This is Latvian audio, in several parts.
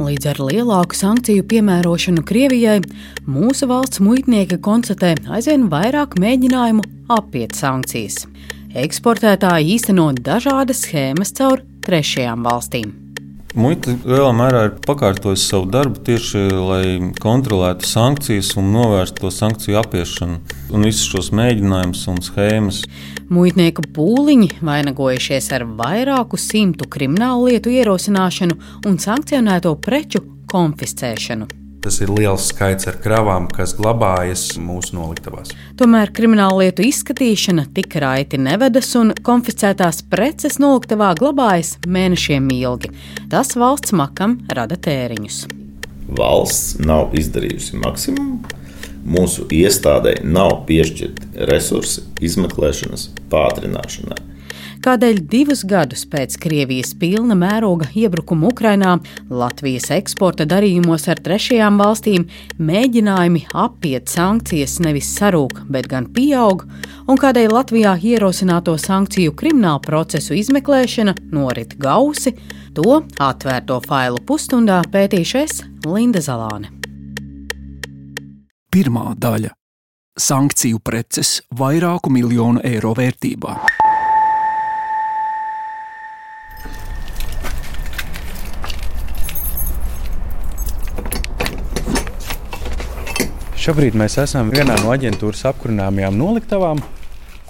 Līdz ar lielāku sankciju piemērošanu Krievijai, mūsu valsts muitnieki konstatē aizvien vairāk mēģinājumu apiet sankcijas. Eksportētāji īsteno dažādas schēmas caur trešajām valstīm. Muita lielā mērā ir pakārtojusi savu darbu tieši lai kontrolētu sankcijas un novērstu to sankciju apiešanu un visus šos mēģinājumus un schēmas. Muitnieku pūliņi vainagojušies ar vairāku simtu kriminālu lietu ierosināšanu un sankcionēto preču konfiscēšanu. Tas ir liels skaits ar kravām, kas glabājas mūsu noliktavās. Tomēr krimināla lietu izskatīšana tik raiti nevedas, un konfiscētās preces noliktavā glabājas mēnešiem ilgi. Tas valsts makam rada tēriņus. Valsts nav izdarījusi maksimumu, mūsu iestādē nav piešķirti resursi izmeklēšanas pātrināšanai. Kādēļ divus gadus pēc Krievijas pilna mēroga iebrukuma Ukrainā Latvijas eksporta darījumos ar trešajām valstīm mēģinājumi apiet sankcijas nevis sarūk, bet gan pieaug, un kādēļ Latvijā ierosināto sankciju kriminālu procesu izmeklēšana norit gausi, to atvērto failu pusstundā pētīšais Linda Zalāne. Pirmā daļa - sankciju preces vairāku miljonu eiro vērtībā. Šobrīd mēs esam vienā no aģentūras apkurināmajām noliktavām,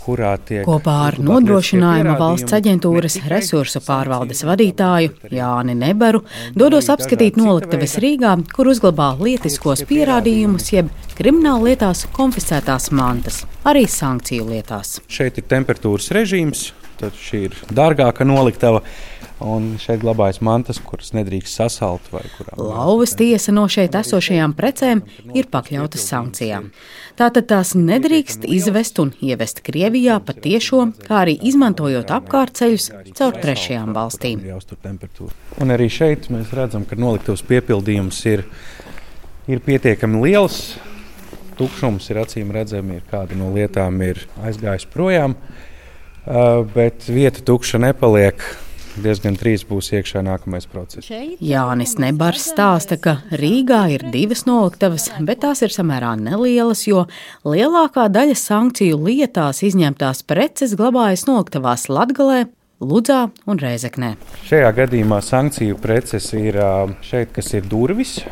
kurā tiek Kopā ar nodrošinājuma valsts aģentūras resursu pārvaldes vadītāju Jāni Nebaru dodos apskatīt noliktaves Rīgā, kur uzglabā lietiskos pierādījumus, jeb krimināla lietās konfiscētās mantas, arī sankciju lietās. Šeit ir temperatūras režīms, tad šī ir dārgāka noliktava. Un šeit glabājas mantas, kuras nedrīkst sasalt. Lauvas tiesa no šeit esošajām precēm ir pakļautas sankcijām. Tātad tās nedrīkst izvest un ievest Krievijā patiešo, kā arī izmantojot apkārtceļus caur trešajām valstīm. Un arī šeit mēs redzam, ka noliktavas piepildījums ir, ir pietiekami liels. Tukšums ir acīm redzami, ir kāda no lietām ir aizgājusi projām, bet vieta tukša nepaliek diezgan drīz būs iekšā nākamais process. Jānis Nebars stāsta, ka Rīgā ir divas noliktavas, bet tās ir samērā nelielas, jo lielākā daļa sankciju lietās izņemtās preces glabājas noliktavās Latgalē, Ludzā un Rēzeknē. Šajā gadījumā sankciju preces ir šeit, kas ir durvis,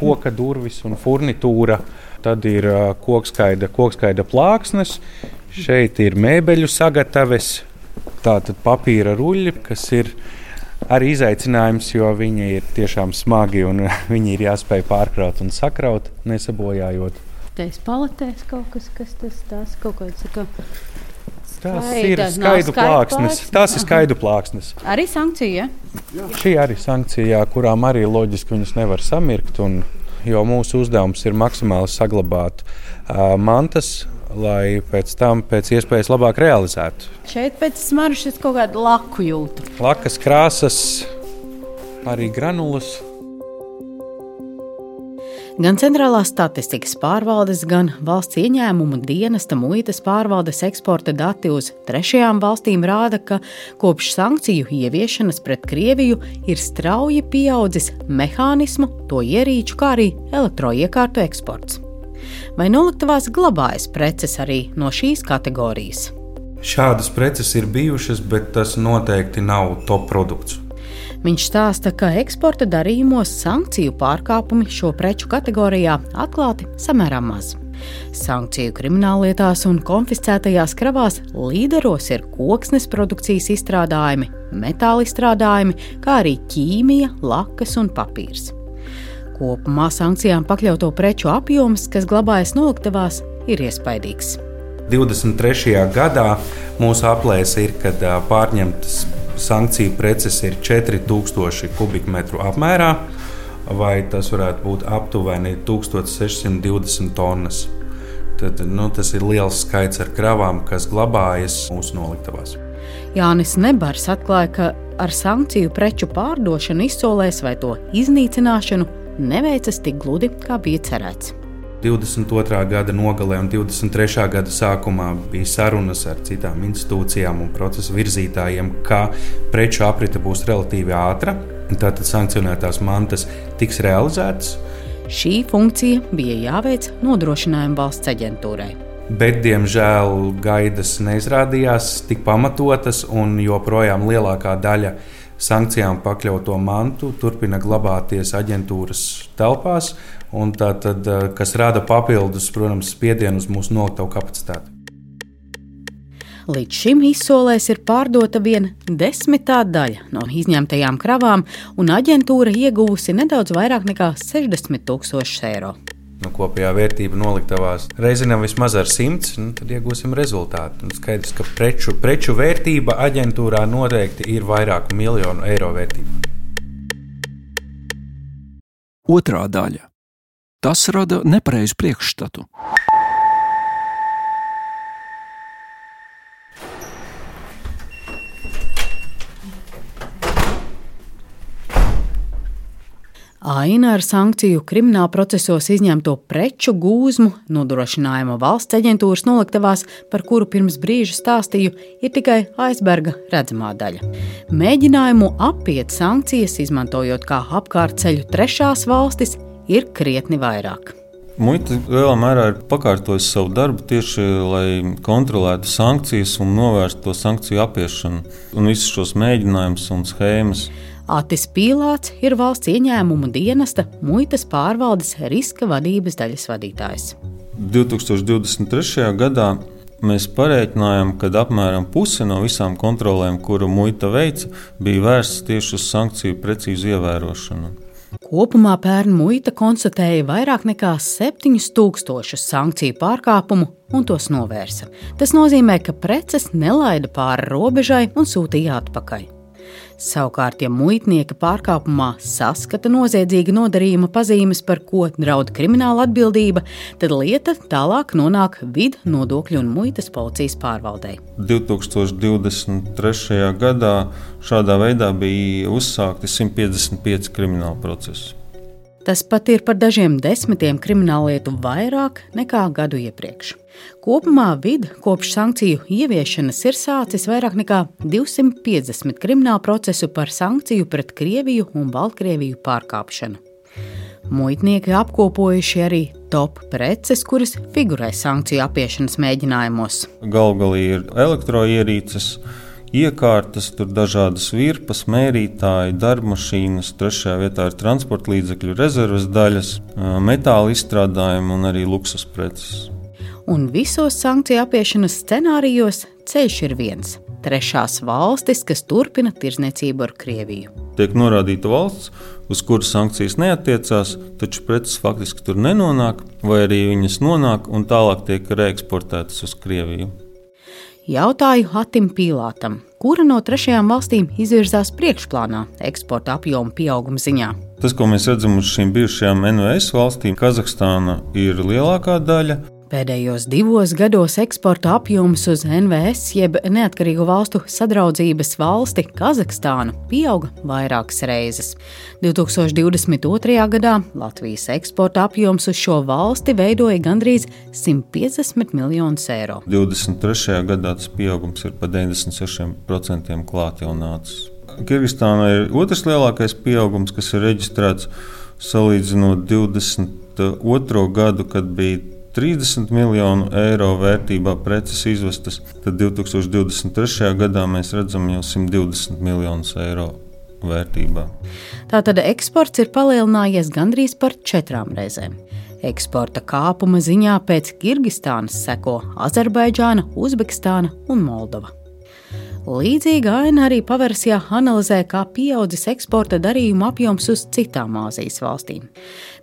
koka durvis un furnitūra. Tad ir kokskaida, kokskaida plāksnes, šeit ir mēbeļu sagataves, Tātad papīra ruļļi, kas ir arī izaicinājums, jo viņi ir tiešām smagi un viņi ir jāspēj pārkraut un sakraut, nesabojājot. Tās paletēs kaut kas, kas tas tās kaut kāds saka. Tas ir skaidu plāksnes. Tas ir skaidu plāksnes. Arī sankcija. Ja? Šī arī sankcija, kurām arī loģiski viņas nevar samirkt. Un, jo mūsu uzdevums ir maksimāli saglabāt uh, mantas lai pēc tam pēc iespējas labāk realizētu. Šeit pēc smaržas kaut kādu laku jūtu. Lakas krāsas, arī granulas. Gan Centrālās statistikas pārvaldes, gan valsts ieņēmumu dienesta muitas pārvaldes eksporta dati uz trešajām valstīm rāda, ka kopš sankciju ieviešanas pret Krieviju ir strauji pieaudzis mehānismu, to ierīču, kā arī elektroiekārtu eksports vai noliktavās glabājas preces arī no šīs kategorijas. Šādas preces ir bijušas, bet tas noteikti nav top produkts. Viņš stāsta, ka eksporta darījumos sankciju pārkāpumi šo preču kategorijā atklāti samērā maz. Sankciju krimināllietās un konfiscētajās kravās līderos ir koksnes produkcijas izstrādājumi, metāla izstrādājumi, kā arī ķīmija, lakas un papīrs. Kopumā sankcijām pakļauto preču apjoms, kas glabājas noliktavās, ir iespaidīgs. 23. gadā mūsu aplēse ir, ka pārņemtas sankciju preces ir 4000 kubikmetru apmērā, vai tas varētu būt aptuveni 1620 tonnas. Tad, nu, tas ir liels skaits ar kravām, kas glabājas mūsu noliktavās. Jānis Nebars atklāja, ka ar sankciju preču pārdošanu izsolēs vai to iznīcināšanu neveicas tik gludi, kā bija cerēts. 22. gada nogalē un 23. gada sākumā bija sarunas ar citām institūcijām un procesa virzītājiem, ka preču aprite būs relatīvi ātra. Tātad sankcionētās mantas tiks realizētas. Šī funkcija bija jāveic nodrošinājuma valsts aģentūrai. Bet, diemžēl, gaidas neizrādījās tik pamatotas, un joprojām lielākā daļa sankcijām pakļauto mantu turpina glabāties aģentūras telpās, tātad, kas rada papildus, protams, spiedienu uz mūsu noliktavu kapacitāti. Līdz šim izsolēs ir pārdota viena desmitā daļa no izņemtajām kravām, un aģentūra ieguvusi nedaudz vairāk nekā 60 tūkstošus eiro. Nu, kopējā vērtība noliktavās reizinām vismaz ar 100, nu, tad iegūsim rezultātu. Un skaidrs, ka preču, preču vērtība aģentūrā noteikti ir vairāku miljonu eiro vērtība. Otrā daļa. Tas rada nepareizu priekšstatu. Aina ar sankciju krimināla procesos izņemto preču gūzmu nodrošinājuma valsts aģentūras noliktavās, par kuru pirms brīža stāstīju, ir tikai aizberga redzamā daļa. Mēģinājumu apiet sankcijas, izmantojot kā apkārtceļu trešās valstis, ir krietni vairāk. Muita lielā mērā ir pakārtojusi savu darbu tieši lai kontrolētu sankcijas un novērstu to sankciju apiešanu un visus šos mēģinājumus un schēmas. Atis Pīlāts ir valsts ieņēmumu dienesta muitas pārvaldes riska vadības daļas vadītājs. 2023. gadā mēs parēķinājām, ka apmēram puse no visām kontrolēm, kuru muita veica, bija vērstas tieši uz sankciju precīzu ievērošanu. Kopumā pērn muita konstatēja vairāk nekā 7000 sankciju pārkāpumu un tos novērsa. Tas nozīmē, ka preces nelaida pāri robežai un sūtīja atpakaļ. Savukārt, ja muitnieka pārkāpumā saskata noziedzīga nodarījuma pazīmes, par ko draud krimināla atbildība, tad lieta tālāk nonāk vidu nodokļu un muitas policijas pārvaldei. 2023. gadā šādā veidā bija uzsākti 155 krimināla procesi. Tas pat ir par dažiem desmitiem krimināllietu vairāk nekā gadu iepriekš. Kopumā vidi kopš sankciju ieviešanas ir sācis vairāk nekā 250 kriminālu procesu par sankciju pret Krieviju un Baltkrieviju pārkāpšanu. Muitnieki apkopojuši arī top preces, kuras figurē sankciju apiešanas mēģinājumos. Galu galā ir elektroierīces, iekārtas, tur dažādas virpas, mērītāji, darbmašīnas, trešajā vietā ir transporta līdzekļu rezerves daļas, metāla izstrādājumi un arī luksus preces. Un visos sankciju apiešanas scenārijos ceļš ir viens - trešās valstis, kas turpina tirzniecību ar Krieviju. Tiek norādīta valsts, uz kuras sankcijas neatiecās, taču preces faktiski tur nenonāk, vai arī viņas nonāk un tālāk tiek reeksportētas uz Krieviju. Jautāju Hatim Pīlātam, kura no trešajām valstīm izvirzās priekšplānā eksporta apjoma pieauguma ziņā. Tas, ko mēs redzam uz šīm bijušajām NVS valstīm, Kazahstāna ir lielākā daļa, Pēdējos divos gados eksporta apjoms uz NVS, jeb Neatkarīgo valstu sadraudzības valsti Kazahstānu, pieauga vairākas reizes. 2022. gadā Latvijas eksporta apjoms uz šo valsti veidoja gandrīz 150 miljonus eiro. 23. gadā tas pieaugums ir pa 96% klāt jau nācis. Kirgistānā ir otrs lielākais pieaugums, kas ir reģistrēts salīdzinot 22. gadu, kad bija 30 miljonu eiro vērtībā preces izvestas, tad 2023. gadā mēs redzam jau 120 miljonus eiro vērtībā. Tātad eksports ir palielinājies gandrīz par četrām reizēm. Eksporta kāpuma ziņā pēc Kirgistānas seko Azerbaidžāna, Uzbekistāna un Moldova. Līdzīga aina arī paversijā analizē, kā pieaudzis eksporta darījumu apjoms uz citām Āzijas valstīm.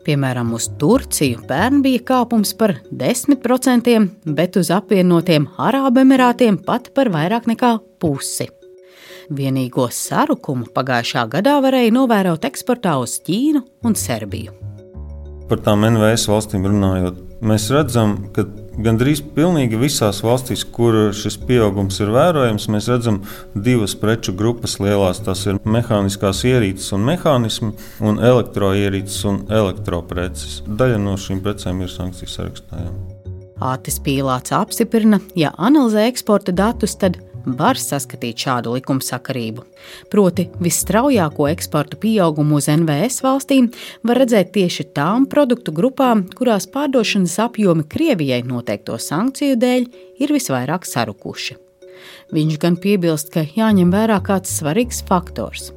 Piemēram, uz Turciju pērn bija kāpums par 10%, bet uz apvienotiem Arābu Emirātiem pat par vairāk nekā pusi. Vienīgo sarukumu pagājušā gadā varēja novērot eksportā uz Ķīnu un Serbiju. Par tām NVS valstīm runājot, mēs redzam, ka Gandrīz pilnīgi visās valstīs, kur šis pieaugums ir vērojams, mēs redzam divas preču grupas lielās. Tas ir mehāniskās ierīces un mehānismi, un elektroierīces un elektropreces. Daļa no šīm precēm ir sankciju sarakstā. Ātis Pīlāts apstiprina, ja analizē eksporta datus, tad var saskatīt šādu likumsakarību. Proti, visstraujāko eksporta pieaugumu uz NVS valstīm var redzēt tieši tām produktu grupām, kurās pārdošanas apjomi Krievijai noteikto sankciju dēļ ir visvairāk sarukuši. Viņš gan piebilst, ka jāņem vērā kāds svarīgs faktors.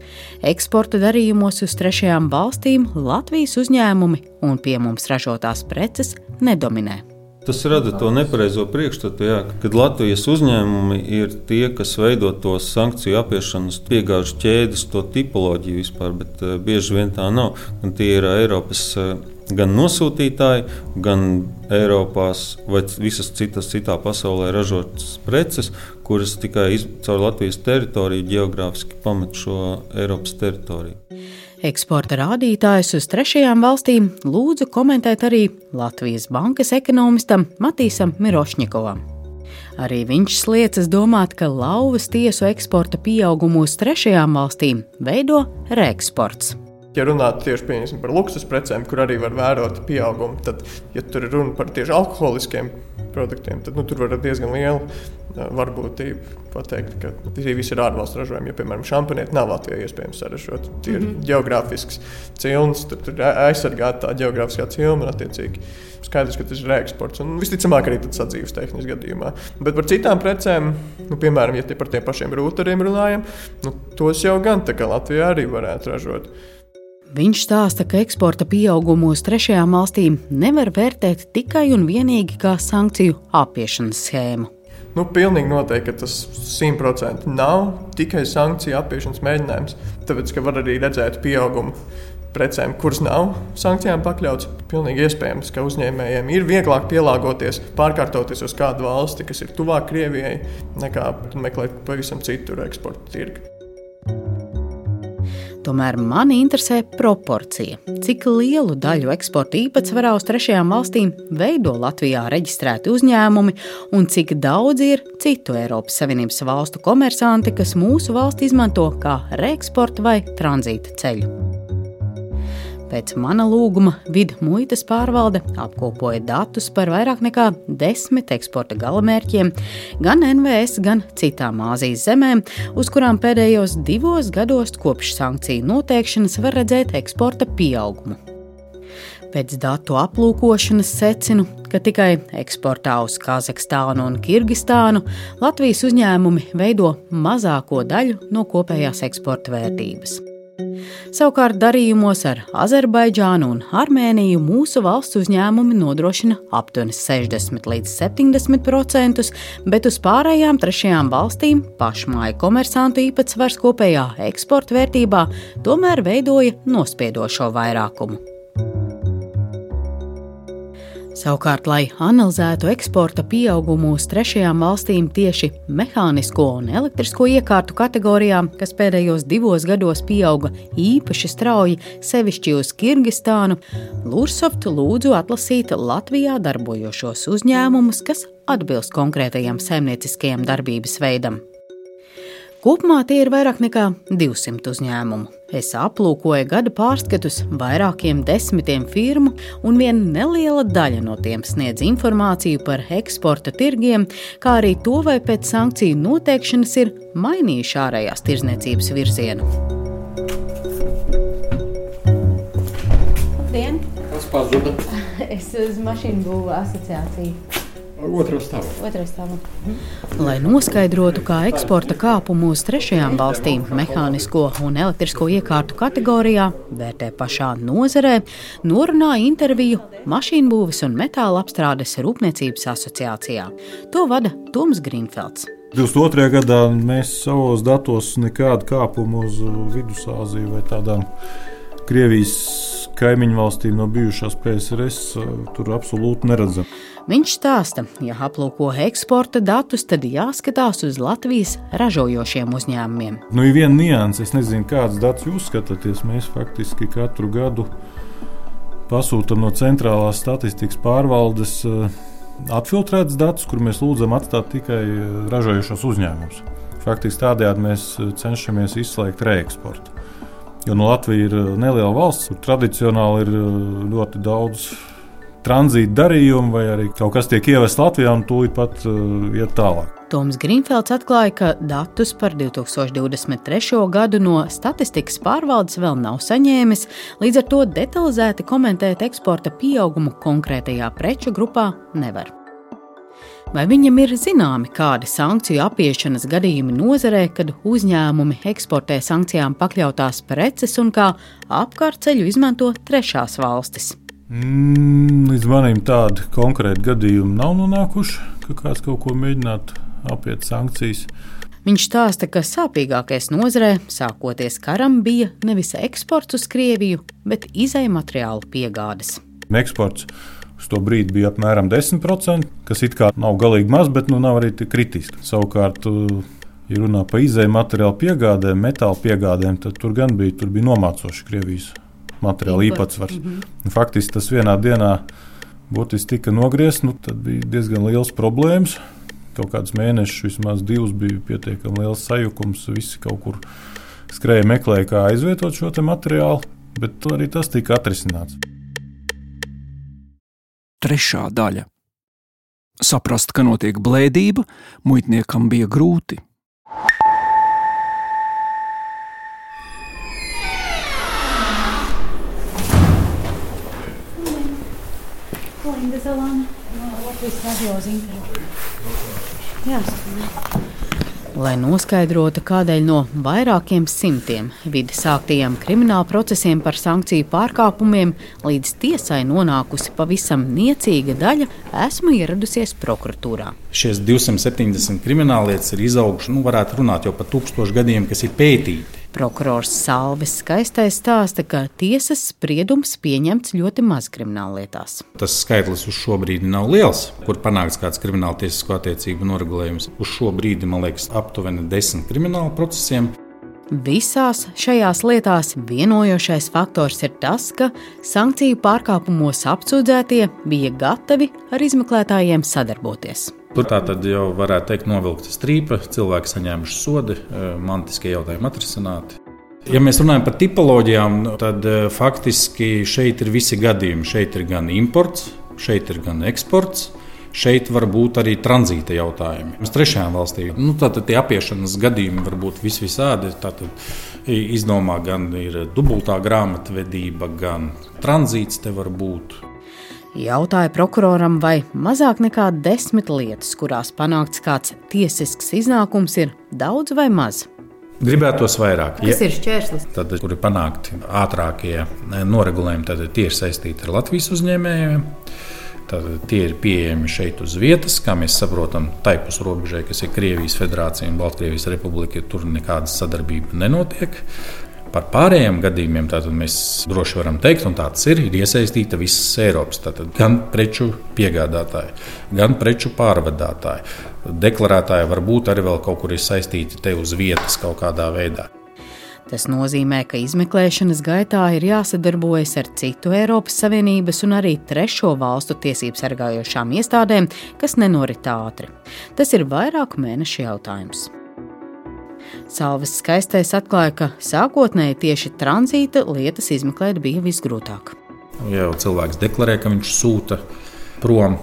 Eksporta darījumos uz trešajām valstīm Latvijas uzņēmumi un pie mums ražotās preces nedominē. Tas rada to nepareizo priekšstatu, jā, kad Latvijas uzņēmumi ir tie, kas veido to sankciju apiešanas piegāžu ķēdes, to tipoloģiju vispār, bet uh, bieži vien tā nav. Un tie ir Eiropas uh, gan nosūtītāji, gan Eiropās vai visas citas citā pasaulē ražotas preces, kuras tikai iz, caur Latvijas teritoriju geogrāfiski pamet šo Eiropas teritoriju. Eksporta rādītājus uz trešajām valstīm lūdzu komentēt arī Latvijas bankas ekonomistam Matīsam Mirošņikovam. Arī viņš sliecas domāt, ka lauvas tiesu eksporta pieaugumu uz trešajām valstīm veido reeksports. Ja runāt tieši par luksus precēm, kur arī var vērot pieaugumu, tad, ja tur ir runa par tieši alkoholiskiem produktiem, tad nu, tur var diezgan liela varbūtība pateikt, ka tie visi ir ārvalstu ražojumi. Ja, piemēram, šampanieti nav Latvijā iespējams saražot. Tie ir mm -hmm. geogrāfisks cilns, tur, tur aizsargāta tā geogrāfiskā cilma un attiecīgi. Skaidrs, ka tas ir reeksports un visticamāk arī tāds sadzīves tehniski gadījumā. Bet par citām precēm, nu, piemēram, ja tie par tiem pašiem rūtariem runājam, nu, tos jau gan Latvijā arī varētu ražot. Viņš stāsta, ka eksporta pieaugumu uz trešajām valstīm nevar vērtēt tikai un vienīgi kā sankciju apiešanas schēmu. Nu, pilnīgi noteikti, ka tas simtprocentīgi nav tikai sankciju apiešanas mēģinājums. Tāpēc, ka var arī redzēt pieaugumu precēm, kuras nav sankcijām pakļautas. Pilnīgi iespējams, ka uzņēmējiem ir vieglāk pielāgoties, pārkārtoties uz kādu valsti, kas ir tuvāk Krievijai, nekā meklēt pavisam citu eksporta tirgu. Tomēr mani interesē proporcija. Cik lielu daļu eksporta īpatsvarā uz trešajām valstīm veido Latvijā reģistrēti uzņēmumi, un cik daudz ir citu Eiropas Savienības valstu komersanti, kas mūsu valsti izmanto kā reeksporta vai tranzīta ceļu. Pēc mana lūguma vidu muitas pārvalde apkopoja datus par vairāk nekā desmit eksporta galamērķiem, gan NVS, gan citām Āzijas zemēm, uz kurām pēdējos divos gados kopš sankciju noteikšanas var redzēt eksporta pieaugumu. Pēc datu aplūkošanas secinu, ka tikai eksportā uz Kazahstānu un Kirgistānu Latvijas uzņēmumi veido mazāko daļu no kopējās eksporta vērtības. Savukārt darījumos ar Azerbaidžānu un Armēniju mūsu valsts uzņēmumi nodrošina aptuveni 60 līdz 70%, bet uz pārējām trešajām valstīm pašmāju komersantu īpatsvars kopējā eksporta vērtībā tomēr veidoja nospiedošo vairākumu. Savukārt, lai analizētu eksporta pieaugumu uz trešajām valstīm tieši mehānisko un elektrisko iekārtu kategorijā, kas pēdējos divos gados pieauga īpaši strauji, sevišķi uz Kirgistānu, Lursoftu lūdzu atlasīt Latvijā darbojošos uzņēmumus, kas atbilst konkrētajam saimnieciskajam darbības veidam. Kopumā tie ir vairāk nekā 200 uzņēmumu. Es aplūkoju gada pārskatus vairākiem desmitiem firmu, un viena neliela daļa no tiem sniedz informāciju par eksporta tirgiem, kā arī to, vai pēc sankciju noteikšanas ir mainījuši ārējās tirzniecības virzienu. Dien. Kas pazuda? Es uz mašīnu būvu asociāciju. Otrā stāvā. Lai noskaidrotu, kā eksporta kāpumu uz trešajām valstīm mehānisko un elektrisko iekārtu kategorijā vērtē pašā nozarē, norunāja interviju Mašīnbūves un metāla apstrādes rūpniecības asociācijā. To vada Toms Grīnfelds. 22. gadā mēs savos datos nekādu kāpumu uz Vidusāziju vai tādām Krievijas kaimiņu valstīm no bijušās PSRS tur absolūti neredzam. Viņš stāsta, ja aplūko eksporta datus, tad jāskatās uz Latvijas ražojošiem uzņēmumiem. Nu, ir viena nianse, es nezinu, kādas datus jūs skatāties. Mēs faktiski katru gadu pasūtām no centrālās statistikas pārvaldes eh, atfiltrētus datus, kur mēs lūdzam atstāt tikai eh, ražojošos uzņēmumus. Faktiski tādējādi mēs eh, cenšamies izslēgt reeksportu. Jo no Latvijas ir neliela valsts, kur tradicionāli ir ļoti daudz tranzīta darījumi, vai arī kaut kas tiek ievests Latvijā un tūlīt pat uh, iet tālāk. Toms Grīnfelds atklāja, ka datus par 2023. gadu no statistikas pārvaldes vēl nav saņēmis, līdz ar to detalizēti komentēt eksporta pieaugumu konkrētajā preču grupā nevar. Vai viņam ir zināmi kādi sankciju apiešanas gadījumi nozarē, kad uzņēmumi eksportē sankcijām pakļautās preces un kā apkārtceļu izmanto trešās valstis? Mm, līdz manim tādi konkrēti gadījumi nav nonākuši, ka kāds kaut ko mēģinātu apiet sankcijas. Viņš stāsta, ka sāpīgākais nozarē, sākoties karam, bija nevis eksports uz Krieviju, bet izēja materiālu piegādes. Eksports uz to brīdi bija apmēram 10%, kas it kā nav galīgi maz, bet nu nav arī tik kritiski. Savukārt, ja runā par izēju materiālu piegādēm, metāla piegādēm, tad tur gan bija, tur bija nomācoši Krievijas materiāla īpatsvars. Mm -hmm. Faktiski tas vienā dienā būtiski tika nogriezts, nu, tad bija diezgan liels problēmas kaut kādus mēnešus, vismaz divus, bija pietiekami liels sajukums. Visi kaut kur skrēja, meklēja, kā aizvietot šo materiālu, bet arī tas tika atrisināts. Trešā daļa. Saprast, ka notiek blēdība, muitniekam bija grūti. Linda Zalāna no Latvijas radio zinkaru. Jāsaka. Lai noskaidrotu, kādēļ no vairākiem simtiem vidas sāktajiem krimināla procesiem par sankciju pārkāpumiem līdz tiesai nonākusi pavisam niecīga daļa, esmu ieradusies prokuratūrā. Šīs 270 krimināllietas ir izaugušas, nu, varētu runāt jau par tūkstošu gadiem, kas ir pētīti. Prokurors Salvis skaistais stāsta, ka tiesas spriedums pieņemts ļoti maz krimināllietās. Tas skaitlis uz šo brīdi nav liels, kur panākts kāds krimināla tiesisko attiecību noregulējums. Uz šo brīdi, man liekas, aptuveni desmit krimināla procesiem. Visās šajās lietās vienojošais faktors ir tas, ka sankciju pārkāpumos apsūdzētie bija gatavi ar izmeklētājiem sadarboties. Tur tā tad jau varētu teikt, novilkta strīpa, cilvēki saņēmuši sodi, mantiskie jautājumi atrisināti. Ja mēs runājam par tipoloģijām, tad faktiski šeit ir visi gadījumi. Šeit ir gan imports, šeit ir gan eksports. Šeit var būt arī tranzīta jautājumi. Uz trešajām valstīm nu, tātad tie apiešanas gadījumi var būt vis visādi. Tātad izdomā gan ir dubultā grāmatvedība, gan tranzīts te var būt. Jautāja prokuroram, vai mazāk nekā desmit lietas, kurās panākts kāds tiesisks iznākums, ir daudz vai maz. Gribētos vairāk. Kas ja, ir šķērslis? Tad, kur ir panākti ātrākie noregulējumi, tad tie ir saistīti ar Latvijas uzņēmējiem. Tad tie ir pieejami šeit uz vietas, kā mēs saprotam, taipus robežai, kas ir Krievijas Federācija un Baltkrievijas Republika. Tur nekāda sadarbība nenotiek. Par pārējiem gadījumiem mēs droši varam teikt, un tāds ir, ir iesaistīta visas Eiropas. Tātad gan preču piegādātāji, gan preču pārvadātāji. Deklarētāji varbūt arī vēl kaut kur ir saistīti te uz vietas kaut kādā veidā. Tas nozīmē, ka izmeklēšanas gaitā ir jāsadarbojas ar citu Eiropas Savienības un arī trešo valstu tiesību sargājošām iestādēm, kas nenorit ātri. Tas ir vairāku mēnešu jautājums. Salvis skaistais atklāja, ka sākotnēji tieši tranzīta lietas izmeklēt bija visgrūtāk. Ja jau cilvēks deklarē, ka viņš sūta prom,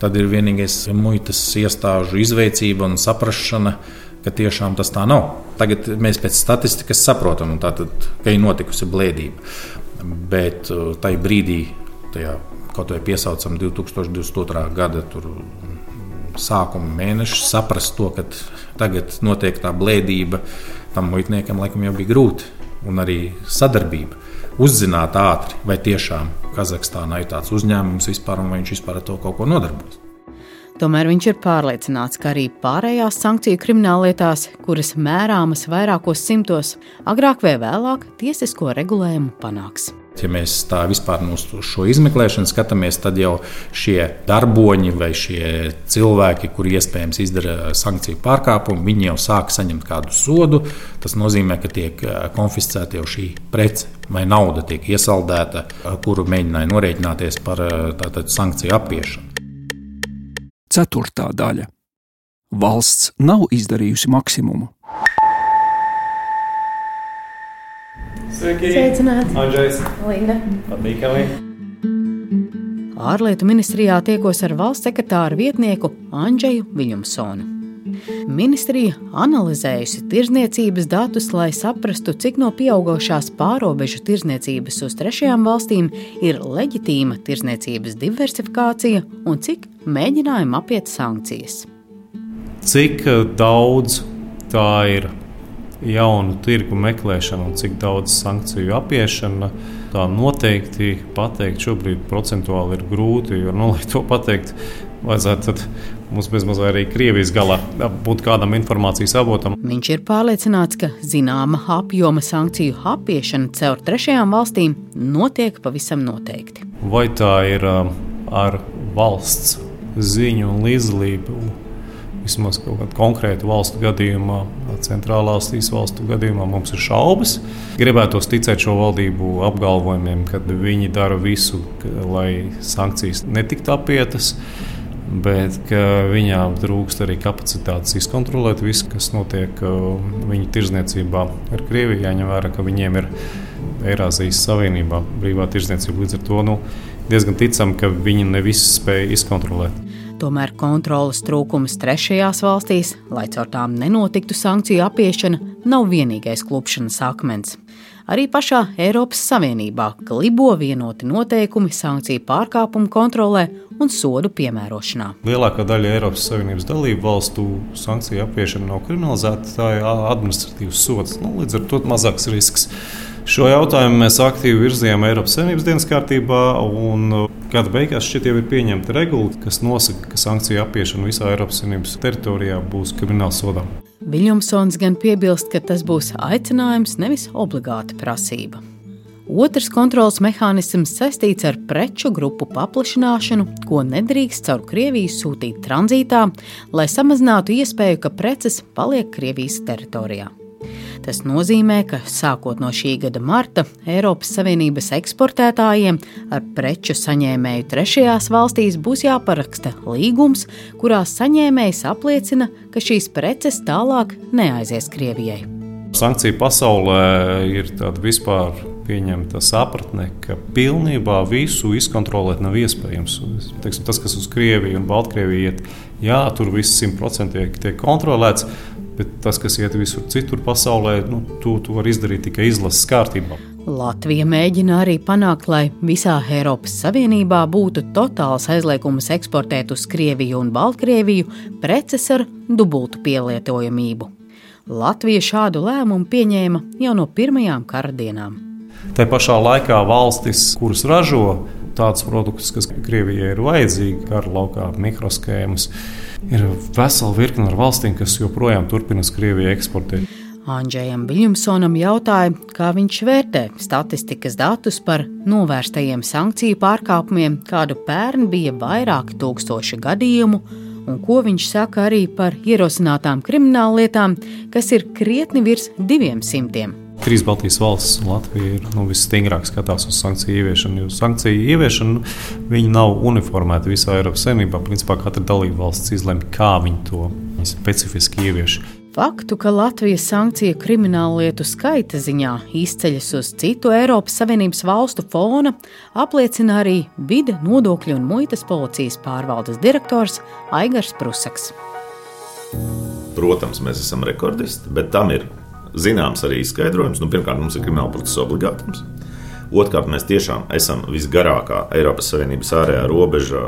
tad ir vienīgais muitas iestāžu izveicība un saprāšana, ka tiešām tas tā nav. Tagad mēs pēc statistikas saprotam, tātad, ka ir notikusi blēdība. Bet uh, tajā brīdī, tajā, kaut vai piesaucam 2022. gada sākuma mēnešus, saprast to, ka tagad notiek tā blēdība, tam muitniekam laikam jau bija grūti. Un arī sadarbība. Uzzināt ātri, vai tiešām Kazahstānā ir tāds uzņēmums vispār, un vai viņš vispār ar to kaut ko nodarbojas. Tomēr viņš ir pārliecināts, ka arī pārējās sankciju krimināllietās, kuras mērāmas vairākos simtos, agrāk vai vēlāk tiesisko regulējumu panāks. Ja mēs tā vispār uz šo izmeklēšanu skatāmies, tad jau šie darboņi vai šie cilvēki, kuri iespējams izdara sankciju pārkāpumu, viņi jau sāk saņemt kādu sodu. Tas nozīmē, ka tiek eh, konfiscēta jau šī prece vai nauda tiek iesaldēta, kuru mēģināja norēķināties par eh, tātad, sankciju apiešanu. Ceturtā daļa. Valsts nav izdarījusi maksimumu. Sveiki! Sveicināti! Andrzejs! Linda! Patīkami! ārlietu ministrijā tiekos ar valsts sekretāra vietnieku Andžeju Viljumsonu. Ministrija analizējusi tirzniecības datus, lai saprastu, cik no pieaugušās pārobežu tirzniecības uz trešajām valstīm ir leģitīma tirzniecības diversifikācija un cik mēģinājumi apiet sankcijas. Cik daudz tā ir jaunu tirgu meklēšana un cik daudz sankciju apiešana. Tā noteikti pateikt šobrīd procentuāli ir grūti, jo, nu, lai to pateikt, vajadzētu mums bezmazliet arī Krievijas galā būt kādam informācijas avotam. Viņš ir pārliecināts, ka zināma apjoma sankciju apiešana caur trešajām valstīm notiek pavisam noteikti. Vai tā ir um, ar valsts ziņu un līdzdalību vismaz kaut kādā konkrēta valstu gadījumā, centrālās valstu gadījumā, mums ir šaubas. Gribētos ticēt šo valdību apgalvojumiem, ka viņi dara visu, lai sankcijas netiktu apietas. Bet viņām trūkst arī kapacitātes izkontrolēt visu, kas notiek viņu tirzniecībā ar Krieviju. Jāņem vērā, ka viņiem ir Eirāzijas Savienībā brīvā tirzniecība. Līdz ar to nu, diezgan ticam, ka viņi ne visu spēj izkontrolēt. Tomēr kontrolas trūkums trešajās valstīs, lai caur tām nenotiktu sankciju apiešana, nav vienīgais klupšanas akmens. Arī pašā Eiropas Savienībā klibo vienoti noteikumi sankciju pārkāpumu kontrolē un sodu piemērošanā. Lielākā daļa Eiropas Savienības dalību valstu sankciju apiešana nav kriminalizēta, tā ir administratīvs sods. Nu, līdz ar to mazāks risks. Šo jautājumu mēs aktīvi virzījām Eiropas Savienības dienas kārtībā, un uh, gada beigās šķiet jau ir pieņemta regula, kas nosaka, ka sankciju apiešana visā Eiropas Savienības teritorijā būs krimināla sodā. Viljamsons gan piebilst, ka tas būs aicinājums, nevis obligāta prasība. Otrs kontrols mehānisms saistīts ar preču grupu paplašināšanu, ko nedrīkst caur Krieviju sūtīt tranzītā, lai samazinātu iespēju, ka preces paliek Krievijas teritorijā. Tas nozīmē, ka sākot no šī gada marta Eiropas Savienības eksportētājiem ar preču saņēmēju trešajās valstīs būs jāparaksta līgums, kurā saņēmējs apliecina, ka šīs preces tālāk neaizies Krievijai. Sankciju pasaulē ir tāda vispār pieņemta sapratne, ka pilnībā visu izkontrolēt nav iespējams. Teiksim, tas, kas uz Krieviju un Baltkrieviju iet, jā, tur viss simtprocentīgi tiek kontrolēts. Bet tas, kas iet visur citur pasaulē, nu, to, to var izdarīt tikai izlases kārtībā. Latvija mēģina arī panākt, lai visā Eiropas Savienībā būtu totāls aizliegums eksportēt uz Krieviju un Baltkrieviju preces ar dubultu pielietojamību. Latvija šādu lēmumu pieņēma jau no pirmajām kara dienām. Tā pašā laikā valstis, kuras ražo tādus produktus, kas Krievijai ir vajadzīgi, kara laukā, mikroshēmas, ir vesela virkne ar valstīm, kas joprojām turpina uz Krieviju eksportēt. Andrzejam Viljamsonam jautāja, kā viņš vērtē statistikas datus par novērstajiem sankciju pārkāpumiem, kādu pērn bija vairāki tūkstoši gadījumu, un ko viņš saka arī par ierosinātām krimināllietām, kas ir krietni virs diviem simtiem. Trīs Baltijas valstis un Latvija ir nu, visstingrāk skatās uz sankciju ieviešanu. Jo sankciju ieviešana nav uniformēta visā Eiropas Savienībā. Principā katra dalība valsts izlemj, kā viņi to specifiski ievieš. Faktu, ka Latvijas sankciju kriminālu lietu skaita ziņā izceļas uz citu Eiropas Savienības valstu fona, apliecina arī vide, nodokļu un muitas policijas pārvaldes direktors Aigars Prusaks. Protams, mēs esam rekordisti, bet tam ir zināms arī izskaidrojums. Nu, pirmkārt, mums ir krimināla procesa obligātums. Otrkārt, mēs tiešām esam visgarākā Eiropas Savienības ārējā robeža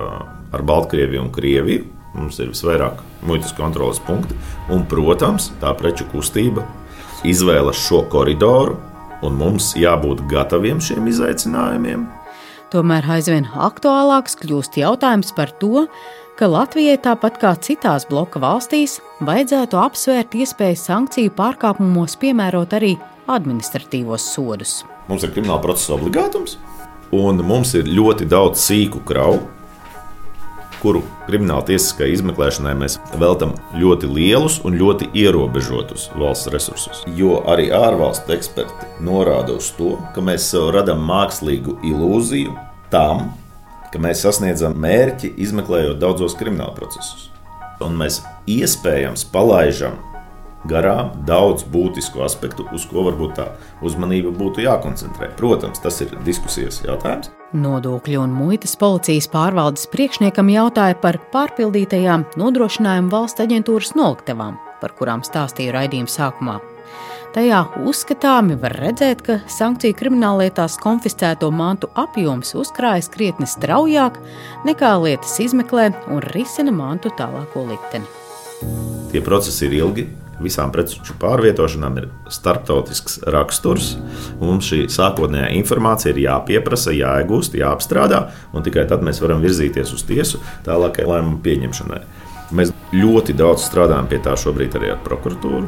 ar Baltkrieviju un Krieviju. Mums ir visvairāk muitas kontrolas punkti. Un, protams, tā preču kustība izvēlas šo koridoru, un mums jābūt gataviem šiem izaicinājumiem. Tomēr aizvien aktuālāks kļūst jautājums par to, ka Latvijai tāpat kā citās bloka valstīs vajadzētu apsvērt iespēju sankciju pārkāpumos piemērot arī administratīvos sodus. Mums ir krimināla procesa obligātums, un mums ir ļoti daudz sīku kravu, kuru krimināla tiesiskai izmeklēšanai mēs veltam ļoti lielus un ļoti ierobežotus valsts resursus. Jo arī ārvalstu eksperti norāda uz to, ka mēs sev radām mākslīgu ilūziju tam, ka mēs sasniedzam mērķi, izmeklējot daudzos krimināla procesus. Un mēs iespējams palaidām garām daudz būtisku aspektu, uz ko varbūt tā uzmanība būtu jākoncentrē. Protams, tas ir diskusijas jautājums. Nodokļu un muitas policijas pārvaldes priekšniekam jautāja par pārpildītajām nodrošinājumu valsts aģentūras noliktavām, par kurām stāstīja raidījuma sākumā. Tajā uzskatāmi var redzēt, ka sankciju krimināllietās konfiscēto mantu apjoms uzkrājas krietni straujāk nekā lietas izmeklē un risina mantu tālāko likteni. Tie procesi ir ilgi, visām preču pārvietošanām ir starptautisks raksturs. Mums šī sākotnējā informācija ir jāpieprasa, jāiegūst, jāapstrādā, un tikai tad mēs varam virzīties uz tiesu tālākai lēmumu pieņemšanai. Mēs ļoti daudz strādājam pie tā šobrīd arī ar prokuratūru,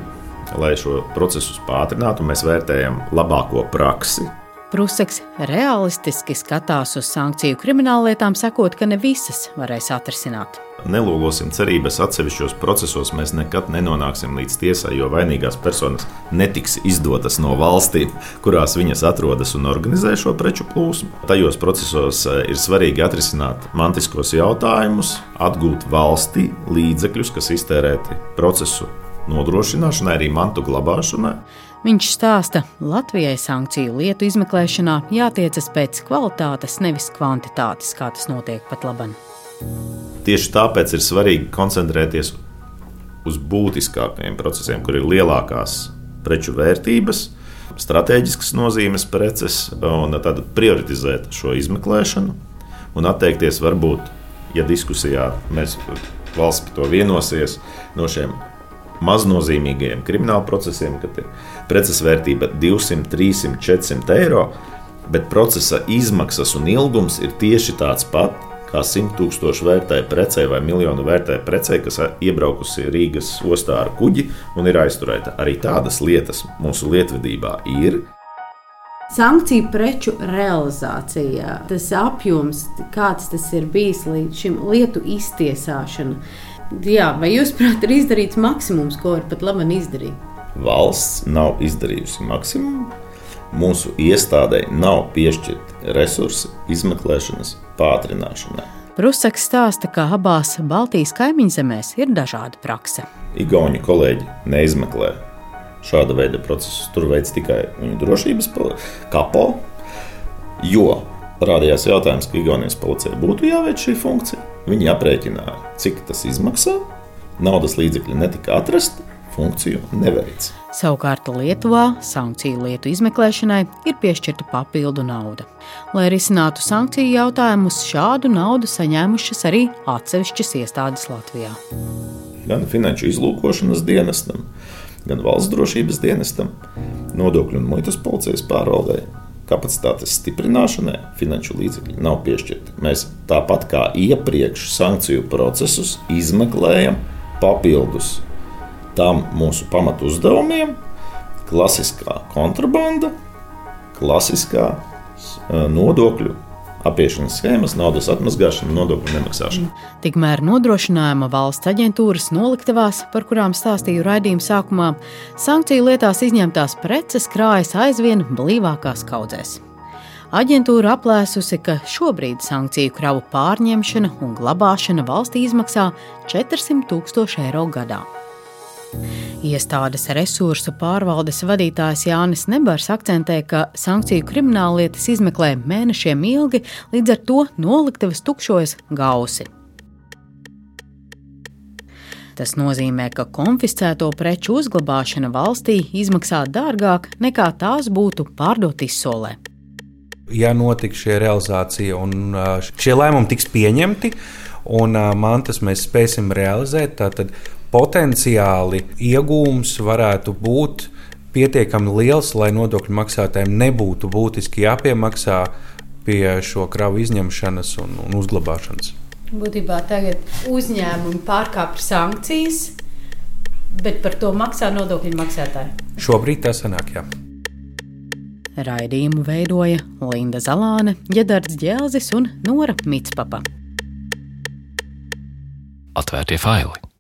lai šo procesu pātrinātu. Mēs vērtējam labāko praksi, Prusaks realistiski skatās uz sankciju krimināllietām, sakot, ka ne visas varēs atrisināt. Nelūkosim cerības atsevišķos procesos, mēs nekad nenonāksim līdz tiesai, jo vainīgās personas netiks izdotas no valstīm, kurās viņas atrodas un organizē šo preču plūsmu. Tajos procesos eh, ir svarīgi atrisināt mantiskos jautājumus, atgūt valstī līdzekļus, kas iztērēti procesu nodrošināšanai, arī mantu glabāšanai. Viņš stāsta, Latvijai sankciju lietu izmeklēšanā jātiecas pēc kvalitātes, nevis kvantitātes, kā tas notiek pat labi. Tieši tāpēc ir svarīgi koncentrēties uz būtiskākajiem procesiem, kur ir lielākās preču vērtības, stratēģiskas nozīmes preces, un tad prioritizēt šo izmeklēšanu un atteikties varbūt, ja diskusijā mēs valsts par to vienosies, no šiem maznozīmīgajiem krimināla procesiem, kad ir preces vērtība 200, 300, 400 eiro, bet procesa izmaksas un ilgums ir tieši tāds pats. Kā 100 tūkstoši vērtēja precē vai miljonu vērtēja precē, kas iebraukusi Rīgas ostā ar kuģi un ir aizturēta. Arī tādas lietas mūsu lietvedībā ir. Sankciju preču realizācijā, tas apjoms, kāds tas ir bijis līdz šim lietu iztiesāšanai, Jā, vai jūs prāt, ir izdarīts maksimums, ko var pat labi izdarīt? Valsts nav izdarījusi maksimumu. Mūsu iestādē nav piešķirti resursi izmeklēšanas pātrināšanai. Prusaks stāsta, ka abās Baltijas kaimiņzemēs ir dažāda prakse. Igauni kolēģi neizmeklē šāda veida procesus. Tur veids tikai viņu drošības kapo, jo parādījās jautājums, ka Igaunijas policijai būtu jāveic šī funkcija. Viņi aprēķināja, cik tas izmaksā. Naudas līdzekļi netika atrasti, funkciju neveic. Savukārt Lietuvā sankciju lietu izmeklēšanai ir piešķirta papildu nauda. Lai risinātu sankciju jautājumus, šādu naudu saņēmušas arī atsevišķas iestādes Latvijā. Gan finanšu izlūkošanas dienestam, gan valsts drošības dienestam, nodokļu un muitas policijas pārvaldei kapacitātes stiprināšanai finanšu līdzekļi nav piešķirti. Mēs tāpat kā iepriekš sankciju procesus izmeklējam papildus tam mūsu pamatu uzdevumiem, klasiskā kontrabanda, klasiskā eh, nodokļu apiešanas schēmas, naudas atmazgāšana, nodokļu nemaksāšana. Tikmēr nodrošinājuma valsts aģentūras noliktavās, par kurām stāstīju raidījuma sākumā, sankciju lietās izņemtās preces krājas aizvien blīvākās kaudzēs. Aģentūra aplēsusi, ka šobrīd sankciju kravu pārņemšana un glabāšana valstī izmaksā 400 tūkstoši eiro gadā. Iestādes resursu pārvaldes vadītājs Jānis Nebars akcentē, ka sankciju krimināllietas izmeklē mēnešiem ilgi, līdz ar to noliktavas tukšojas gausi. Tas nozīmē, ka konfiscēto preču uzglabāšana valstī izmaksā dārgāk nekā tās būtu pārdot izsolē. Ja notiks šī realizācija un šie lēmumi tiks pieņemti, un mantas mēs spēsim realizēt, tad potenciāli iegūms varētu būt pietiekami liels, lai nodokļu maksātājiem nebūtu būtiski jāpiemaksā pie šo kravu izņemšanas un, un uzglabāšanas. Būtībā tagad uzņēmumi pārkāpj sankcijas, bet par to maksā nodokļu maksātāji. Šobrīd tas sanāk, jā. Raidījumu veidoja Linda Zalāne, Gedards Džēlzis un Nora Mitspapa. Atvērtie faili!